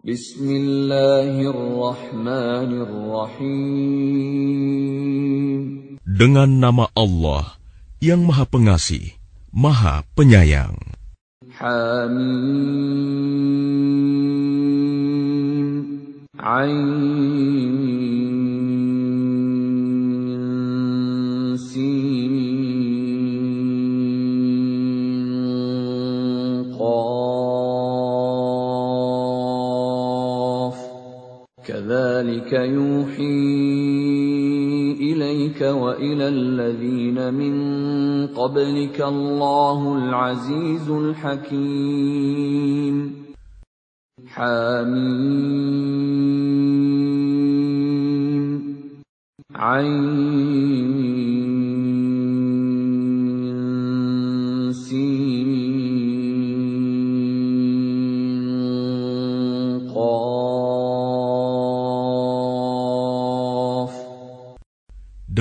Bismillahirrahmanirrahim. Dengan nama Allah yang Maha Pengasih, Maha Penyayang. Hamim. Ain. كذلك يوحي إليك وإلى الذين من قبلك الله العزيز الحكيم. حميم. عين.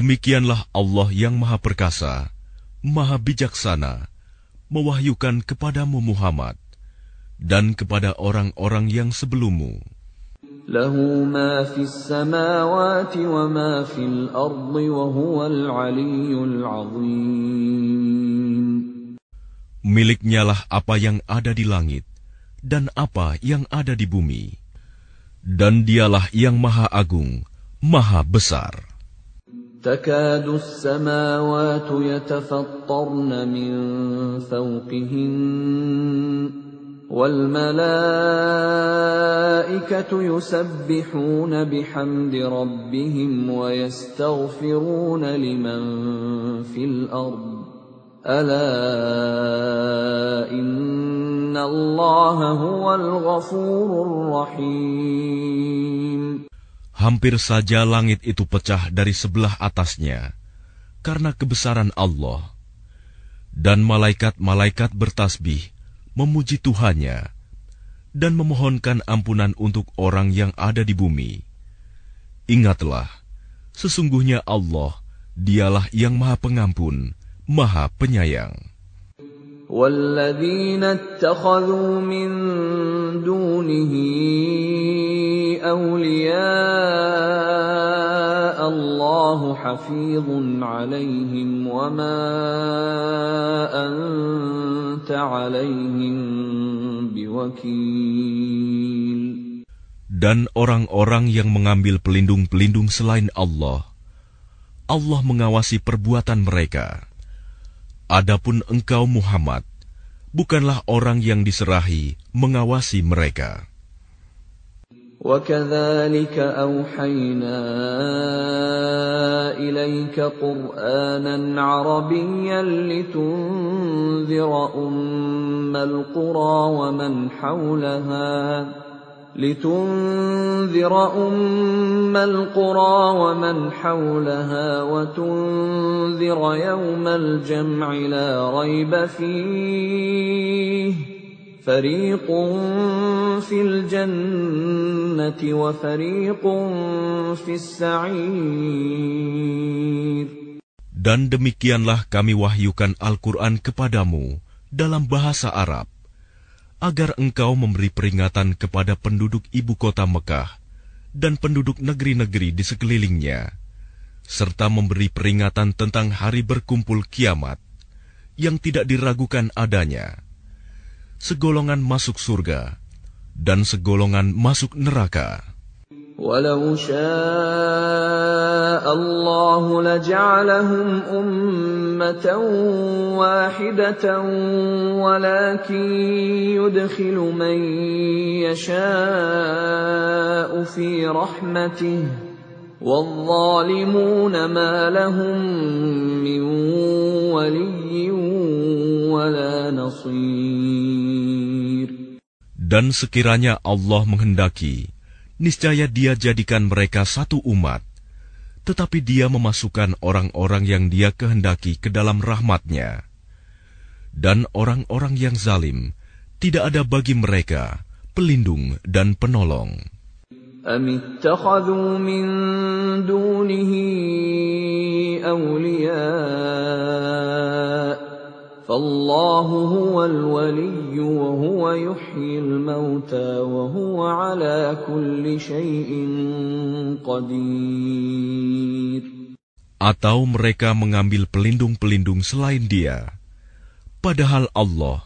Demikianlah Allah yang Maha Perkasa, Maha Bijaksana, mewahyukan kepadamu Muhammad dan kepada orang-orang yang sebelummu. Miliknya lah apa yang ada di langit dan apa yang ada di bumi. Dan dialah yang maha agung, maha besar. تكاد السماوات يتفطرن من فوقهن والملائكة يسبحون بحمد ربهم ويستغفرون لمن في الأرض. ألا إن الله هو الغفور الرحيم. Hampir saja langit itu pecah dari sebelah atasnya karena kebesaran Allah. Dan malaikat-malaikat bertasbih memuji Tuhannya dan memohonkan ampunan untuk orang yang ada di bumi. Ingatlah, sesungguhnya Allah, dialah yang maha pengampun, maha penyayang. والذين اتخذوا من دونه أولياء الله حفيظ عليهم وما أنت عليهم بوكيل Dan orang-orang yang mengambil pelindung-pelindung selain Allah, Allah mengawasi perbuatan mereka. Adapun engkau Muhammad, bukanlah orang yang diserahi mengawasi mereka. وكذلك أوحينا إليك قرآنا عربيا لتنذر أم القرى ومن حولها لتنذر أم القرى ومن حولها وتنذر يوم الجمع لا ريب فيه. فريق في الجنة وفريق في السعير. Dan demikianlah kami wahyukan Al-Quran kepadamu dalam bahasa Arab, agar engkau memberi peringatan kepada penduduk ibu kota Mekah dan penduduk negeri-negeri di sekelilingnya, serta memberi peringatan tentang hari berkumpul kiamat yang tidak diragukan adanya. Segolongan masuk surga dan segolongan masuk neraka. Walau syaa الله لجعلهم أمة واحدة ولكن يدخل من يشاء في رحمته والظالمون ما لهم من ولي ولا نصير Dan sekiranya Allah menghendaki, niscaya Dia jadikan mereka satu umat, tetapi Dia memasukkan orang-orang yang Dia kehendaki ke dalam rahmatnya. Dan orang-orang yang zalim, tidak ada bagi mereka pelindung dan penolong. أم اتخذوا من دونه أولياء فالله هو الولي وهو يحيي الموتى وهو على كل شيء قدير Atau mereka mengambil pelindung-pelindung selain dia. Padahal Allah,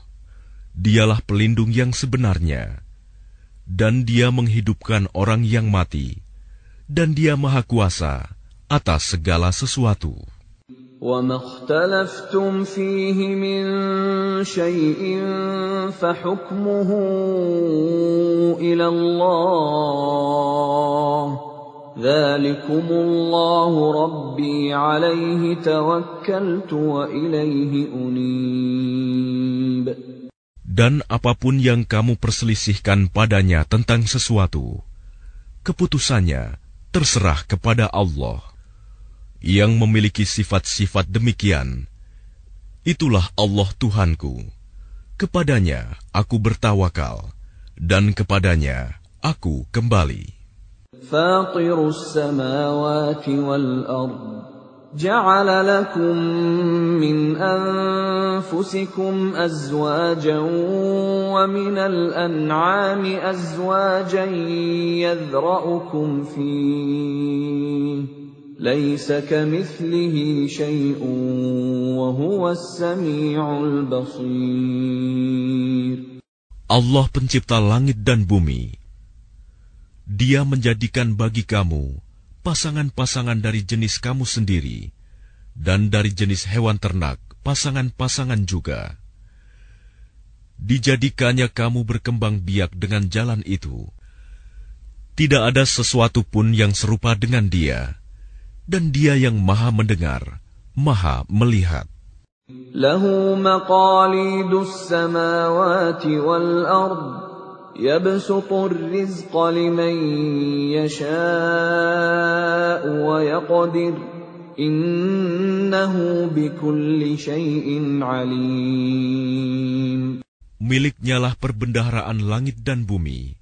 dialah pelindung yang sebenarnya. Dan dia menghidupkan orang yang mati. Dan dia maha kuasa atas segala sesuatu. وما اختلفتم فيه من شيء فحكمه الى الله ذلكم الله ربي عليه توكلت واليه انيب Dan apapun yang kamu perselisihkan padanya tentang sesuatu, keputusannya terserah kepada Allah yang memiliki sifat-sifat demikian. Itulah Allah Tuhanku. Kepadanya aku bertawakal, dan kepadanya aku kembali. فاطر السماوات والأرض جعل لكم من أنفسكم أزواجا ومن الأنعام أزواجا يذرأكم فيه ليس كمثله شيء وهو السميع البصير. Allah pencipta langit dan bumi. Dia menjadikan bagi kamu pasangan-pasangan dari jenis kamu sendiri dan dari jenis hewan ternak pasangan-pasangan juga. Dijadikannya kamu berkembang biak dengan jalan itu. Tidak ada sesuatu pun yang serupa dengan dia dan Dia yang Maha Mendengar, Maha Melihat. Lahu maqalidus samawati wal ard rizqa perbendaharaan langit dan bumi.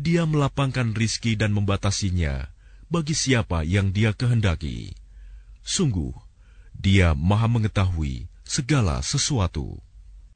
Dia melapangkan rizki dan membatasinya bagi siapa yang dia kehendaki. Sungguh, dia maha mengetahui segala sesuatu.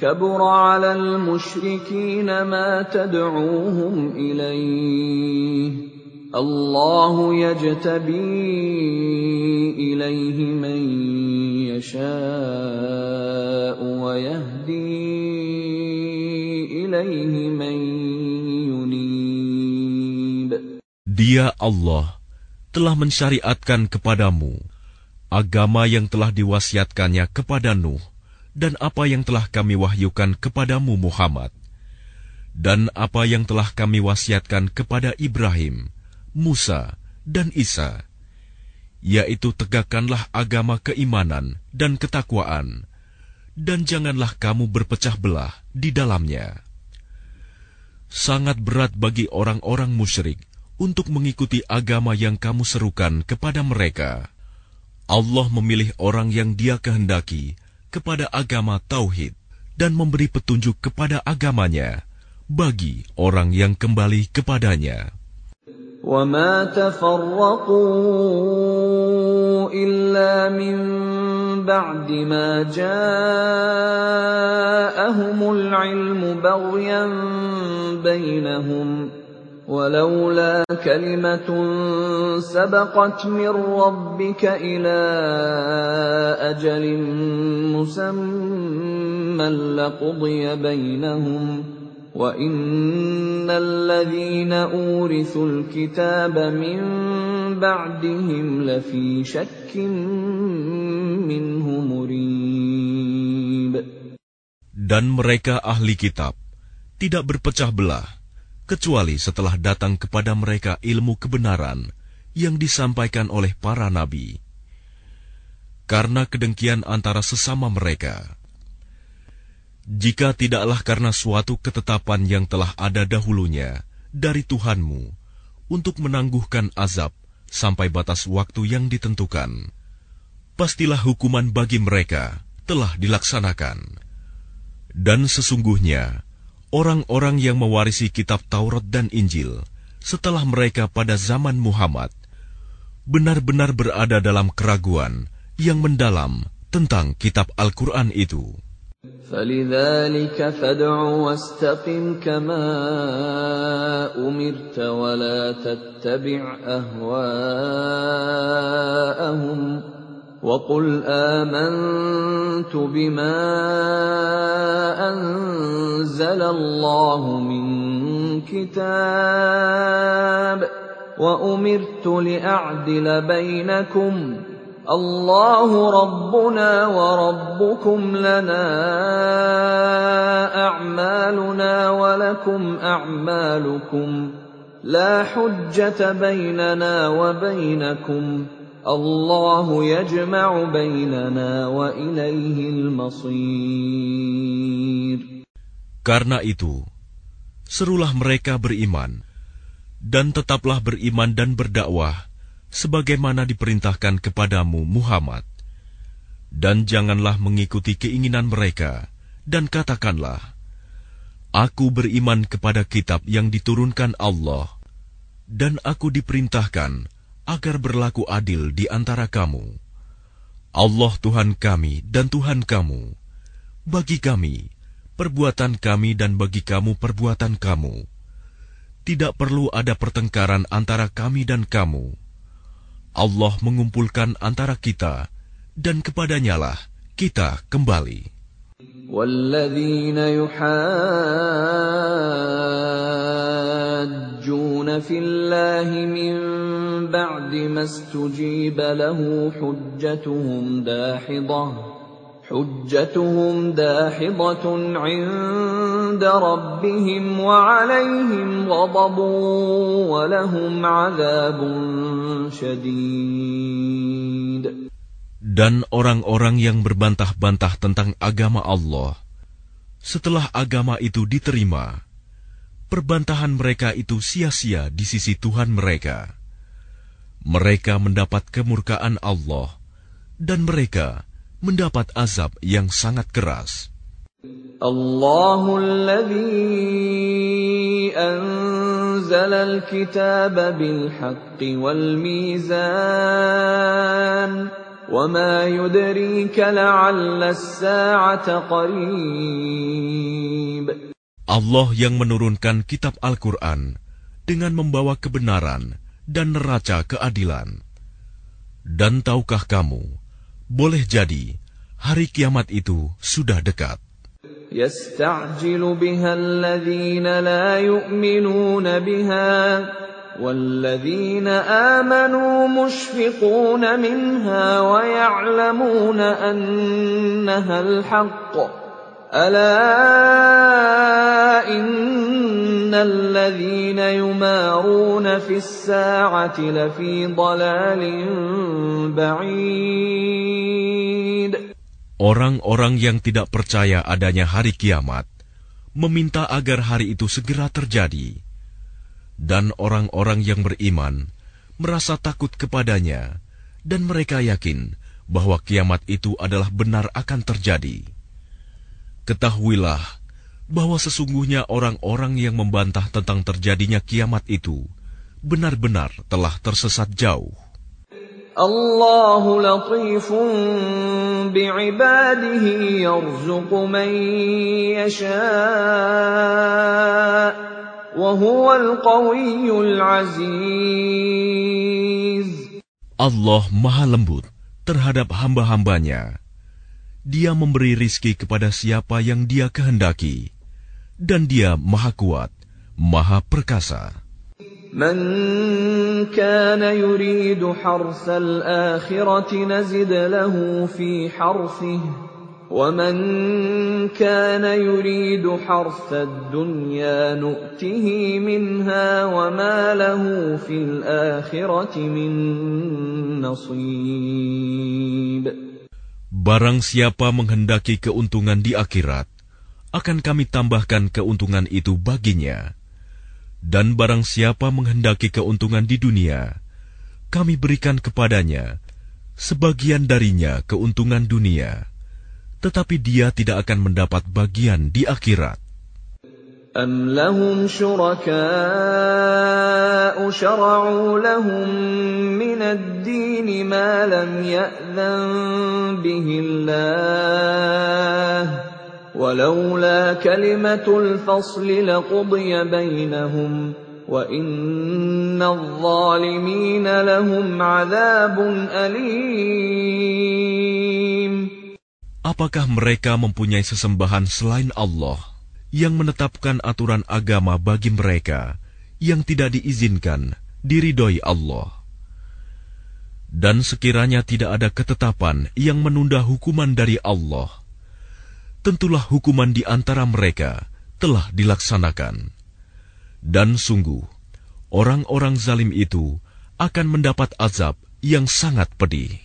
كبر على المشركين ما تدعوهم إليه الله يجتبي إليه من يشاء ويهدي إليه من ينيب Dia Allah telah mensyariatkan kepadamu agama yang telah diwasiatkannya kepada Nuh dan apa yang telah kami wahyukan kepadamu Muhammad, dan apa yang telah kami wasiatkan kepada Ibrahim, Musa, dan Isa, yaitu tegakkanlah agama keimanan dan ketakwaan, dan janganlah kamu berpecah belah di dalamnya. Sangat berat bagi orang-orang musyrik untuk mengikuti agama yang kamu serukan kepada mereka. Allah memilih orang yang Dia kehendaki kepada agama tauhid dan memberi petunjuk kepada agamanya bagi orang yang kembali kepadanya. وما تفرقوا إلا من بعد ما جاءهم العلم بغيا بينهم ولولا كلمة سبقت من ربك إلى أجل مسمى لقضي بينهم وإن الذين أورثوا الكتاب من بعدهم لفي شك منه مريب. Dan mereka ahli kitab tidak berpecah belah. Kecuali setelah datang kepada mereka ilmu kebenaran yang disampaikan oleh para nabi. Karena kedengkian antara sesama mereka, Jika tidaklah karena suatu ketetapan yang telah ada dahulunya dari Tuhanmu untuk menangguhkan azab sampai batas waktu yang ditentukan, pastilah hukuman bagi mereka telah dilaksanakan. Dan sesungguhnya, orang-orang yang mewarisi kitab Taurat dan Injil setelah mereka pada zaman Muhammad benar-benar berada dalam keraguan yang mendalam tentang kitab Al-Quran itu. فلذلك فادع واستقم كما أمرت ولا تتبع أهواءهم وقل آمنت بما أنزل الله من كتاب وأمرت لأعدل بينكم ۖ الله ربنا وربكم لنا أعمالنا ولكم أعمالكم لا حجة بيننا وبينكم Karena itu, serulah mereka beriman dan tetaplah beriman dan berdakwah sebagaimana diperintahkan kepadamu Muhammad. Dan janganlah mengikuti keinginan mereka dan katakanlah, Aku beriman kepada kitab yang diturunkan Allah dan aku diperintahkan agar berlaku adil di antara kamu. Allah Tuhan kami dan Tuhan kamu. Bagi kami, perbuatan kami dan bagi kamu perbuatan kamu. Tidak perlu ada pertengkaran antara kami dan kamu Allah mengumpulkan antara kita dan kepadanyalah kita kembali. والذين يحاجون في الله من بعد ما استجيب له حجتهم داحضه حجتهم داحضة عند ربهم وعليهم غضب ولهم عذاب شديد Dan orang-orang yang berbantah-bantah tentang agama Allah, setelah agama itu diterima, perbantahan mereka itu sia-sia di sisi Tuhan mereka. Mereka mendapat kemurkaan Allah, dan mereka mendapat azab yang sangat keras. Allahul anzala al-kitab bil haqqi wal mizan وما يدريك لعل الساعة قريب Allah yang menurunkan kitab Al-Quran dengan membawa kebenaran dan neraca keadilan. Dan tahukah kamu boleh jadi hari kiamat itu sudah dekat. يستعجل بها الذين لا يؤمنون بها والذين آمنوا مشفقون منها ويعلمون أنها الحق ألا إن الذين يمارون في الساعة لفي ضلال بعيد Orang-orang yang tidak percaya adanya hari kiamat meminta agar hari itu segera terjadi. Dan orang-orang yang beriman merasa takut kepadanya dan mereka yakin bahwa kiamat itu adalah benar akan terjadi. Ketahuilah bahwa sesungguhnya orang-orang yang membantah tentang terjadinya kiamat itu benar-benar telah tersesat jauh. Allahu latifun bi'ibadihi yarzuqu man yasha' wa huwal qawiyyul aziz. Allah maha lembut terhadap hamba-hambanya dia memberi rizki kepada siapa yang dia kehendaki, dan dia maha kuat, maha perkasa. من كان يريد حرث الآخرة نزد له في حرثه ومن كان يريد حرث الدنيا نؤته منها وما له في الآخرة من نصيب Barang siapa menghendaki keuntungan di akhirat, akan kami tambahkan keuntungan itu baginya. Dan barang siapa menghendaki keuntungan di dunia, kami berikan kepadanya sebagian darinya keuntungan dunia, tetapi dia tidak akan mendapat bagian di akhirat. أَمْ لَهُمْ شُرَكَاءُ شَرَعُوا لَهُم مِّنَ الدِّينِ مَا لَمْ يَأْذَن بِهِ اللَّهُ ۚ وَلَوْلَا كَلِمَةُ الْفَصْلِ لَقُضِيَ بَيْنَهُمْ ۗ وَإِنَّ الظَّالِمِينَ لَهُمْ عَذَابٌ أَلِيمٌ Apakah mereka mempunyai sesembahan selain Allah? Yang menetapkan aturan agama bagi mereka yang tidak diizinkan diridhoi Allah. Dan sekiranya tidak ada ketetapan yang menunda hukuman dari Allah, tentulah hukuman di antara mereka telah dilaksanakan. Dan sungguh, orang-orang zalim itu akan mendapat azab yang sangat pedih.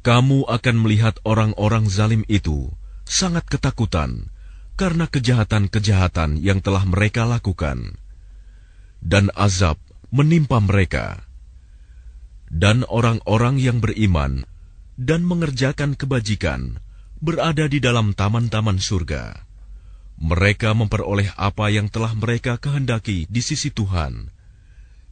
Kamu akan melihat orang-orang zalim itu sangat ketakutan karena kejahatan-kejahatan yang telah mereka lakukan, dan azab menimpa mereka. Dan orang-orang yang beriman dan mengerjakan kebajikan berada di dalam taman-taman surga mereka memperoleh apa yang telah mereka kehendaki di sisi Tuhan.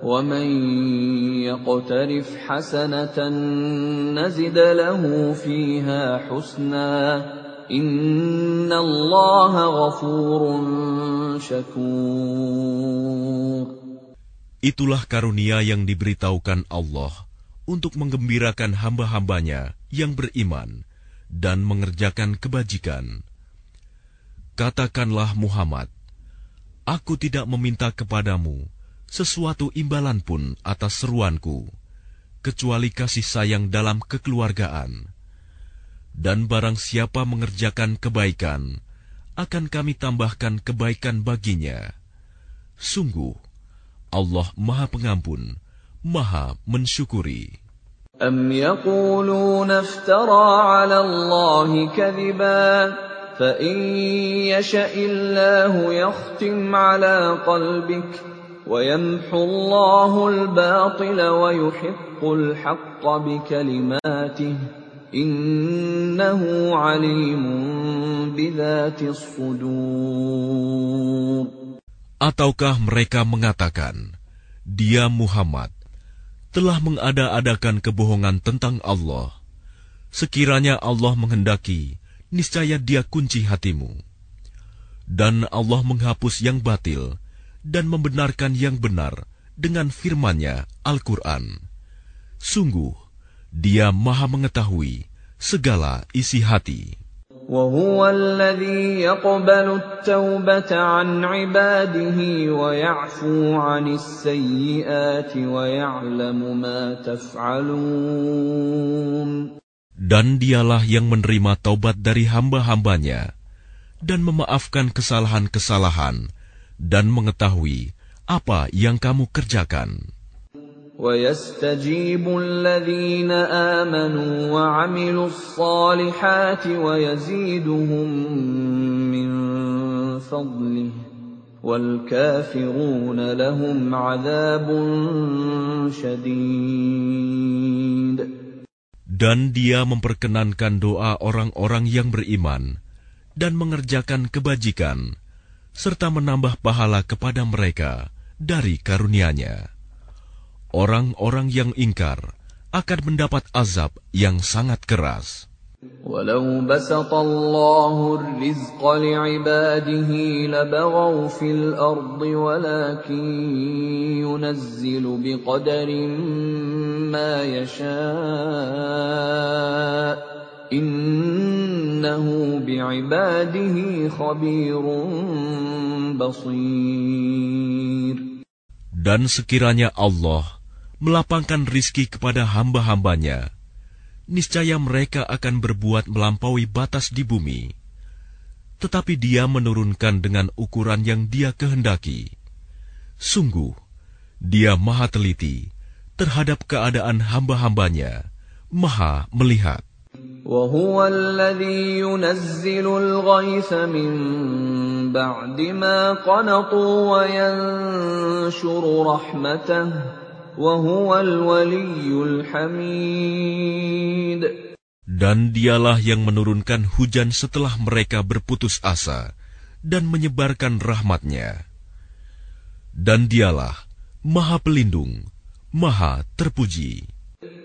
ومن يقترف حسنة نزد له فيها حسنا إن الله غفور شكور Itulah karunia yang diberitahukan Allah untuk menggembirakan hamba-hambanya yang beriman dan mengerjakan kebajikan. Katakanlah Muhammad, Aku tidak meminta kepadamu sesuatu imbalan pun atas seruanku, kecuali kasih sayang dalam kekeluargaan. Dan barang siapa mengerjakan kebaikan, akan kami tambahkan kebaikan baginya. Sungguh, Allah Maha Pengampun, Maha Mensyukuri. أم يقولون افترى على الله كذبا فإن يشأ الله يختم على قلبك ويمحو الله الباطل ويحق الحق بكلماته إنه عليم بذات الصدور Ataukah mereka mengatakan, Dia Muhammad telah mengada-adakan kebohongan tentang Allah. Sekiranya Allah menghendaki, niscaya dia kunci hatimu. Dan Allah menghapus yang batil, dan membenarkan yang benar dengan firman-Nya Al-Quran. Sungguh, Dia Maha Mengetahui segala isi hati. وهو الذي يقبل التوبة عن عباده ويعفو عن السيئات ويعلم ما تفعلون Dan dialah yang menerima taubat dari hamba-hambanya dan memaafkan kesalahan-kesalahan dan mengetahui apa yang kamu kerjakan. ويستجيب الذين آمنوا وعملوا الصالحات ويزيدهم من فضله والكافرون لهم عذاب شديد Dan dia memperkenankan doa orang-orang yang beriman dan mengerjakan kebajikan, serta menambah pahala kepada mereka dari karunia-Nya. Orang-orang yang ingkar akan mendapat azab yang sangat keras. ولو بسط الله الرزق لعباده لبغوا في الأرض ولكن ينزل بقدر ما يشاء innahu bi'ibadihi khabirun basir. Dan sekiranya Allah melapangkan rizki kepada hamba-hambanya, niscaya mereka akan berbuat melampaui batas di bumi. Tetapi dia menurunkan dengan ukuran yang dia kehendaki. Sungguh, dia maha teliti terhadap keadaan hamba-hambanya, maha melihat. وهو الذي ينزل الغيث من بعد ما قنطوا وينشر رحمته وهو الولي الحميد Dan dialah yang menurunkan hujan setelah mereka berputus asa dan menyebarkan rahmatnya. Dan dialah maha pelindung, maha terpuji.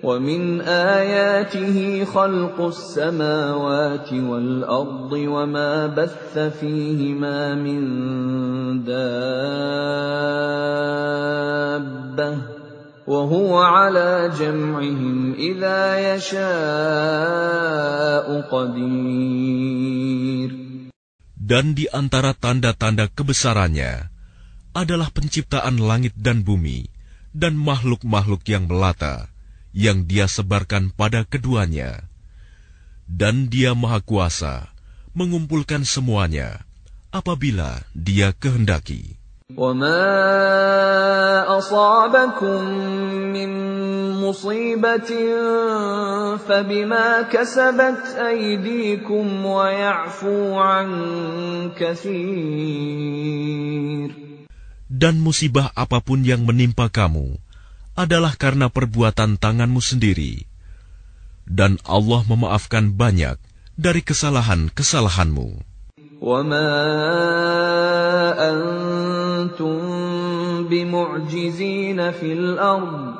ومن آياته خلق السماوات والأرض وما بث فيهما من دابة وهو على جمعهم إذا يشاء قدير Dan di antara tanda-tanda kebesarannya adalah penciptaan langit dan bumi dan makhluk-makhluk yang melata yang dia sebarkan pada keduanya. Dan dia maha kuasa mengumpulkan semuanya apabila dia kehendaki. وما أصابكم من مصيبة فبما كسبت أيديكم ويعفو عن كثير Dan musibah apapun yang menimpa kamu adalah karena perbuatan tanganmu sendiri. Dan Allah memaafkan banyak dari kesalahan-kesalahanmu. وما أنتم بمعجزين في الأرض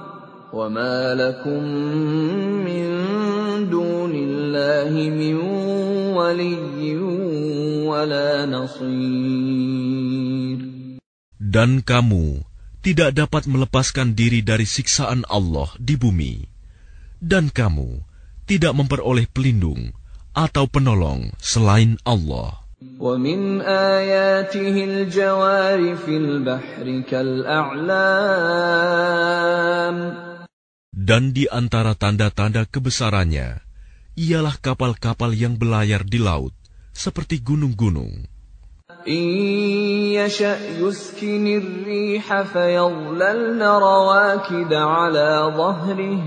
وما لكم من دون الله من ولي ولا نصير Dan kamu tidak dapat melepaskan diri dari siksaan Allah di bumi. Dan kamu tidak memperoleh pelindung atau penolong selain Allah. ومن آياته الجوار في البحر كالأعلام Dan di antara tanda-tanda kebesarannya, ialah kapal-kapal yang belayar di laut, seperti gunung-gunung. إن يشأ يسكن الريح فيظللن رواكد على ظهره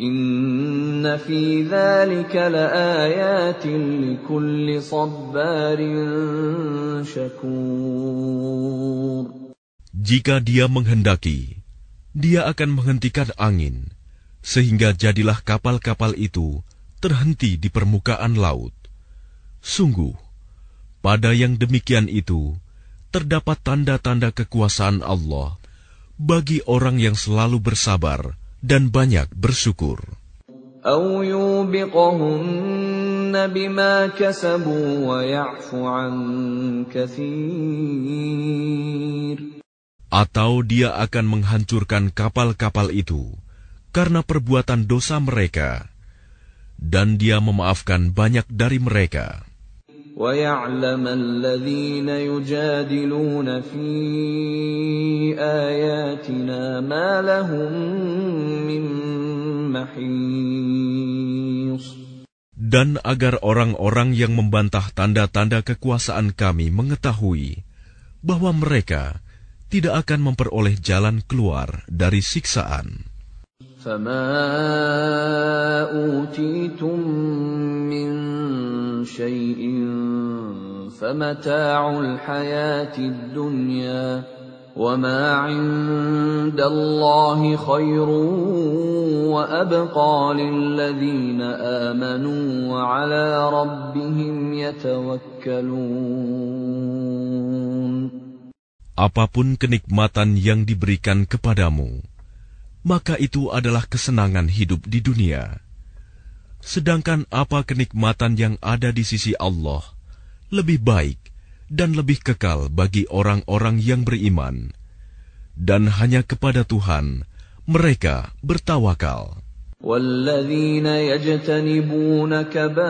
إن في ذلك لآيات لكل صبار شكور Jika dia menghendaki, dia akan menghentikan angin, sehingga jadilah kapal-kapal itu terhenti di permukaan laut. Sungguh, pada yang demikian itu, terdapat tanda-tanda kekuasaan Allah bagi orang yang selalu bersabar dan banyak bersyukur. Atau dia akan menghancurkan kapal-kapal itu karena perbuatan dosa mereka, dan dia memaafkan banyak dari mereka. ويعلم الذين يجادلون في آياتنا ما لهم من محيص Dan agar orang-orang yang membantah tanda-tanda kekuasaan kami mengetahui bahwa mereka tidak akan memperoleh jalan keluar dari siksaan. فما أوتيتم من شيء فمتاع الحياة الدنيا وما عند الله خير وأبقى للذين آمنوا وعلى ربهم يتوكلون apapun kenikmatan yang diberikan kepadamu, maka itu adalah kesenangan hidup di dunia. Sedangkan apa kenikmatan yang ada di sisi Allah lebih baik dan lebih kekal bagi orang-orang yang beriman, dan hanya kepada Tuhan mereka bertawakal. والذين يجتنبون كبائر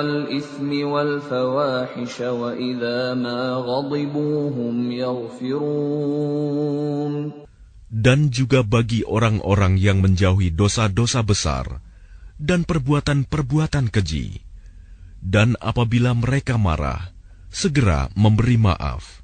الإثم والفواحش وإذا ما غضبوا هم يغفرون Dan juga bagi orang-orang yang menjauhi dosa-dosa besar dan perbuatan-perbuatan keji, dan apabila mereka marah, segera memberi maaf.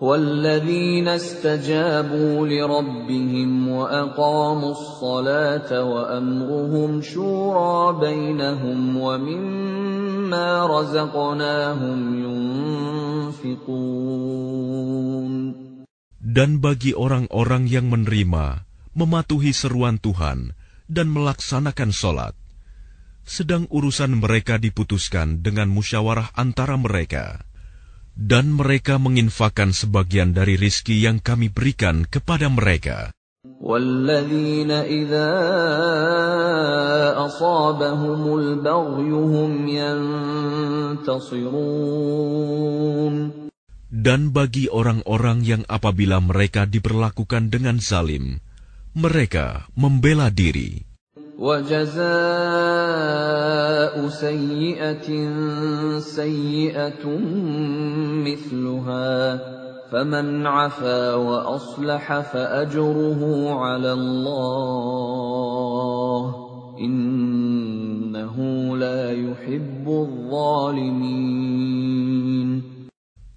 والذين استجابوا لربهم وأقاموا الصلاة وأمرهم شورى بينهم ومما رزقناهم ينفقون Dan bagi orang-orang yang menerima, mematuhi seruan Tuhan, dan melaksanakan sholat, sedang urusan mereka diputuskan dengan musyawarah antara mereka dan mereka menginfakkan sebagian dari rizki yang kami berikan kepada mereka. والذين إذا أصابهم البغي هم ينتصرون Dan bagi orang-orang yang apabila mereka diperlakukan dengan zalim, mereka membela diri. وجزاء سيئة سيئة مثلها فمن عفا وأصلح فأجره على الله إنه لا يحب الظالمين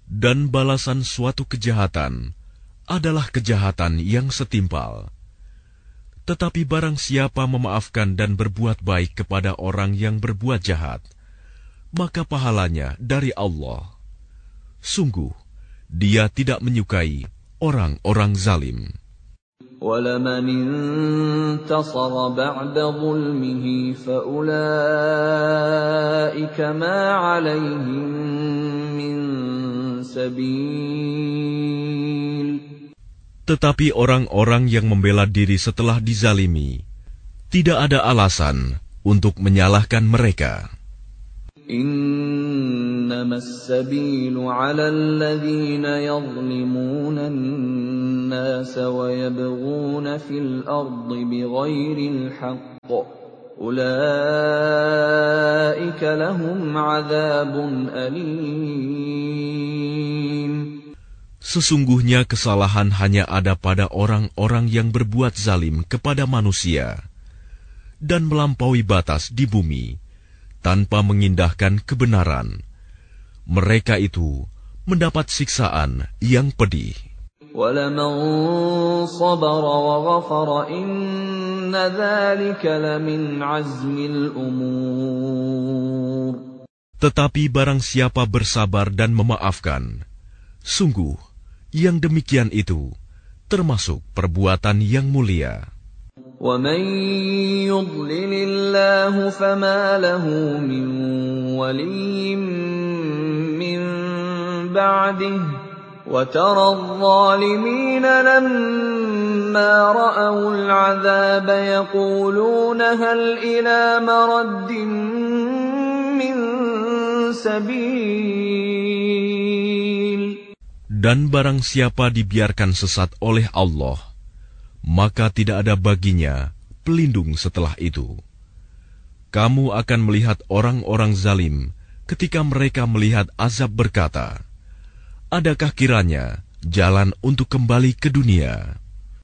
Dan balasan suatu kejahatan adalah kejahatan yang setimpal. Tetapi barang siapa memaafkan dan berbuat baik kepada orang yang berbuat jahat, maka pahalanya dari Allah. Sungguh, dia tidak menyukai orang-orang zalim. ولمن انتصر بعد ظلمه فأولئك ما عليهم من سبيل Tetapi orang-orang yang membela diri setelah dizalimi, tidak ada alasan untuk menyalahkan mereka. إنما السبيل على الذين يظلمون الناس ويبغون في الأرض بغير الحق أولئك لهم عذاب أليم Sesungguhnya kesalahan hanya ada pada orang-orang yang berbuat zalim kepada manusia dan melampaui batas di bumi tanpa mengindahkan kebenaran. Mereka itu mendapat siksaan yang pedih. Tetapi barang siapa bersabar dan memaafkan, sungguh yang demikian itu termasuk perbuatan yang mulia. ومن يضلل الله فما له من ولي من بعده وترى الظالمين لما رأوا العذاب يقولون هل إلى مرد من سبيل dan barang siapa dibiarkan sesat oleh Allah, maka tidak ada baginya pelindung setelah itu. Kamu akan melihat orang-orang zalim ketika mereka melihat azab berkata, Adakah kiranya jalan untuk kembali ke dunia?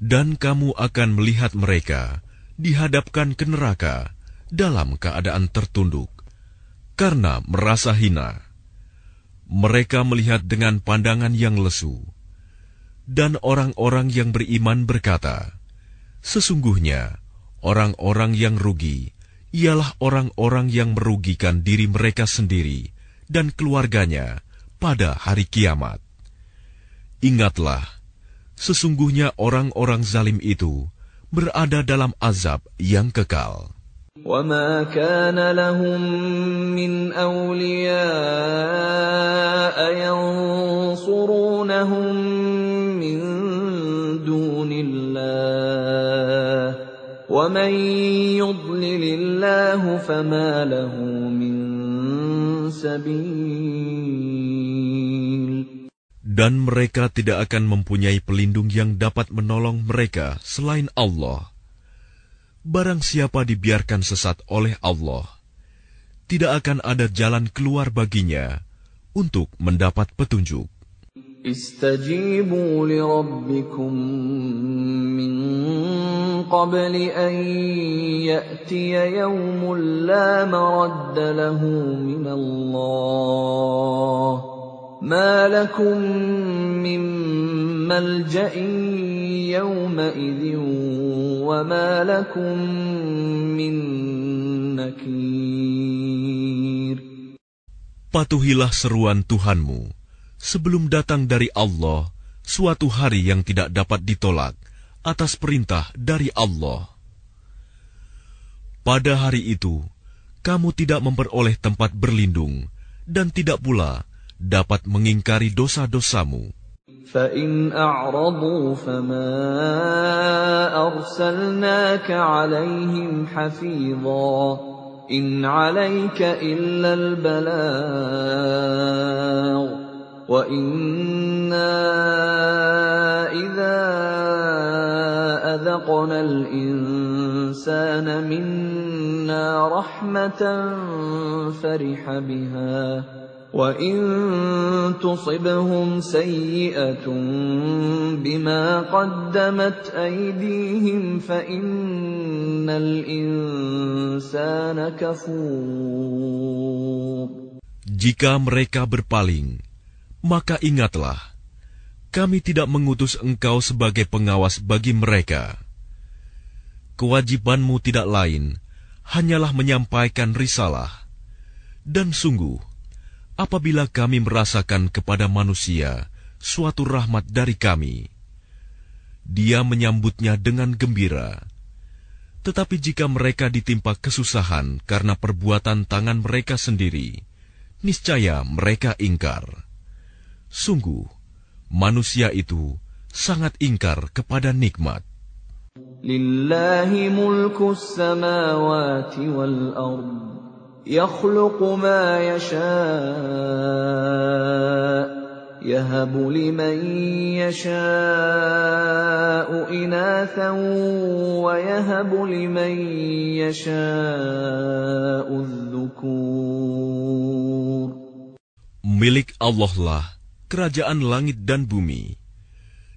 Dan kamu akan melihat mereka dihadapkan ke neraka dalam keadaan tertunduk karena merasa hina. Mereka melihat dengan pandangan yang lesu. Dan orang-orang yang beriman berkata, Sesungguhnya, orang-orang yang rugi, ialah orang-orang yang merugikan diri mereka sendiri dan keluarganya pada hari kiamat." Ingatlah, sesungguhnya orang-orang zalim itu berada dalam azab yang kekal. وما كان لهم من أولياء ينصرونهم ومن يضلل الله فما له من سبيل Dan mereka tidak akan mempunyai pelindung yang dapat menolong mereka selain Allah. Barang siapa dibiarkan sesat oleh Allah, tidak akan ada jalan keluar baginya untuk mendapat petunjuk. استجيبوا لربكم من قبل أن يأتي يوم لا مرد له من الله. ما لكم من ملجأ يومئذ وما لكم من نكير. Patuhilah seruan Tuhanmu. sebelum datang dari Allah suatu hari yang tidak dapat ditolak atas perintah dari Allah. Pada hari itu, kamu tidak memperoleh tempat berlindung dan tidak pula dapat mengingkari dosa-dosamu. فإن أعرضوا فما أرسلناك عليهم حفيظا إن عليك إلا البلاغ وإنا إذا أذقنا الإنسان منا رحمة فرح بها وَإِن تُصِبْهُمْ سَيِّئَةٌ بِمَا قَدَّمَتْ أَيْدِيهِمْ فَإِنَّ الْإِنسَانَ كَفُورٌ Jika mereka berpaling, maka ingatlah, kami tidak mengutus engkau sebagai pengawas bagi mereka. Kewajibanmu tidak lain, hanyalah menyampaikan risalah. Dan sungguh, apabila kami merasakan kepada manusia suatu rahmat dari kami, dia menyambutnya dengan gembira. Tetapi jika mereka ditimpa kesusahan karena perbuatan tangan mereka sendiri, niscaya mereka ingkar. Sungguh, manusia itu sangat ingkar kepada nikmat. Lillahi mulku samawati wal ardh يخلق ما يشاء يهب لمن يشاء إناثا ويهب لمن يشاء الذكور Milik Allah lah kerajaan langit dan bumi.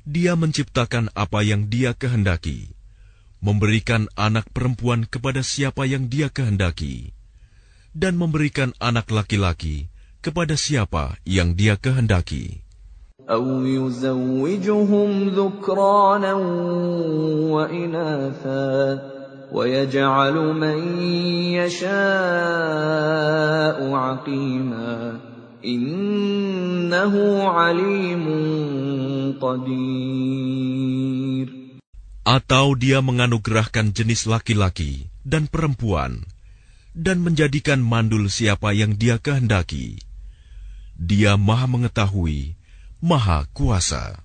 Dia menciptakan apa yang dia kehendaki, memberikan anak perempuan kepada siapa yang dia kehendaki dan memberikan anak laki-laki kepada siapa yang dia kehendaki. أو يزوجهم ذكرانا وإناثا ويجعل من يشاء عقيما Innahu qadir. Atau dia menganugerahkan jenis laki-laki dan perempuan dan menjadikan mandul siapa yang dia kehendaki. Dia maha mengetahui, maha kuasa.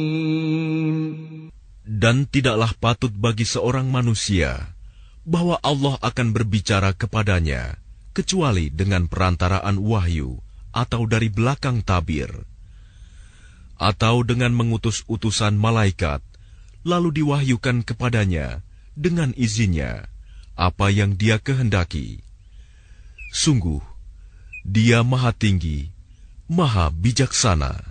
Dan tidaklah patut bagi seorang manusia bahwa Allah akan berbicara kepadanya kecuali dengan perantaraan wahyu atau dari belakang tabir, atau dengan mengutus utusan malaikat, lalu diwahyukan kepadanya dengan izinnya apa yang dia kehendaki. Sungguh, dia maha tinggi, maha bijaksana.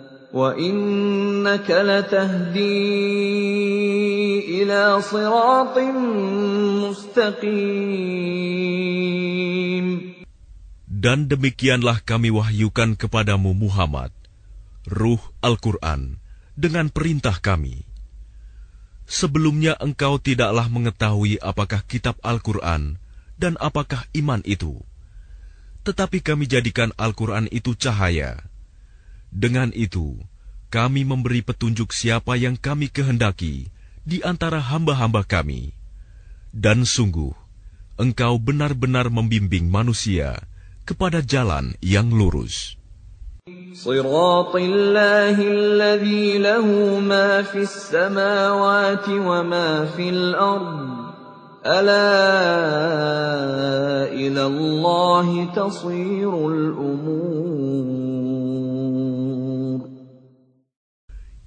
وإنك لتهدي إلى صراط مستقيم Dan demikianlah kami wahyukan kepadamu Muhammad, Ruh Al-Quran, dengan perintah kami. Sebelumnya engkau tidaklah mengetahui apakah kitab Al-Quran dan apakah iman itu. Tetapi kami jadikan Al-Quran itu cahaya. Dengan itu, kami memberi petunjuk siapa yang kami kehendaki di antara hamba-hamba kami. Dan sungguh, engkau benar-benar membimbing manusia kepada jalan yang lurus. صراط الله الذي له ما في السماوات وما في الأرض ألا إلى الله تصير الأمور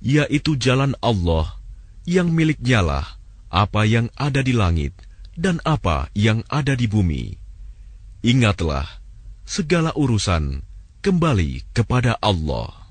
Yaitu jalan Allah yang miliknyalah apa yang ada di langit dan apa yang ada di bumi. Ingatlah, segala urusan kembali kepada Allah.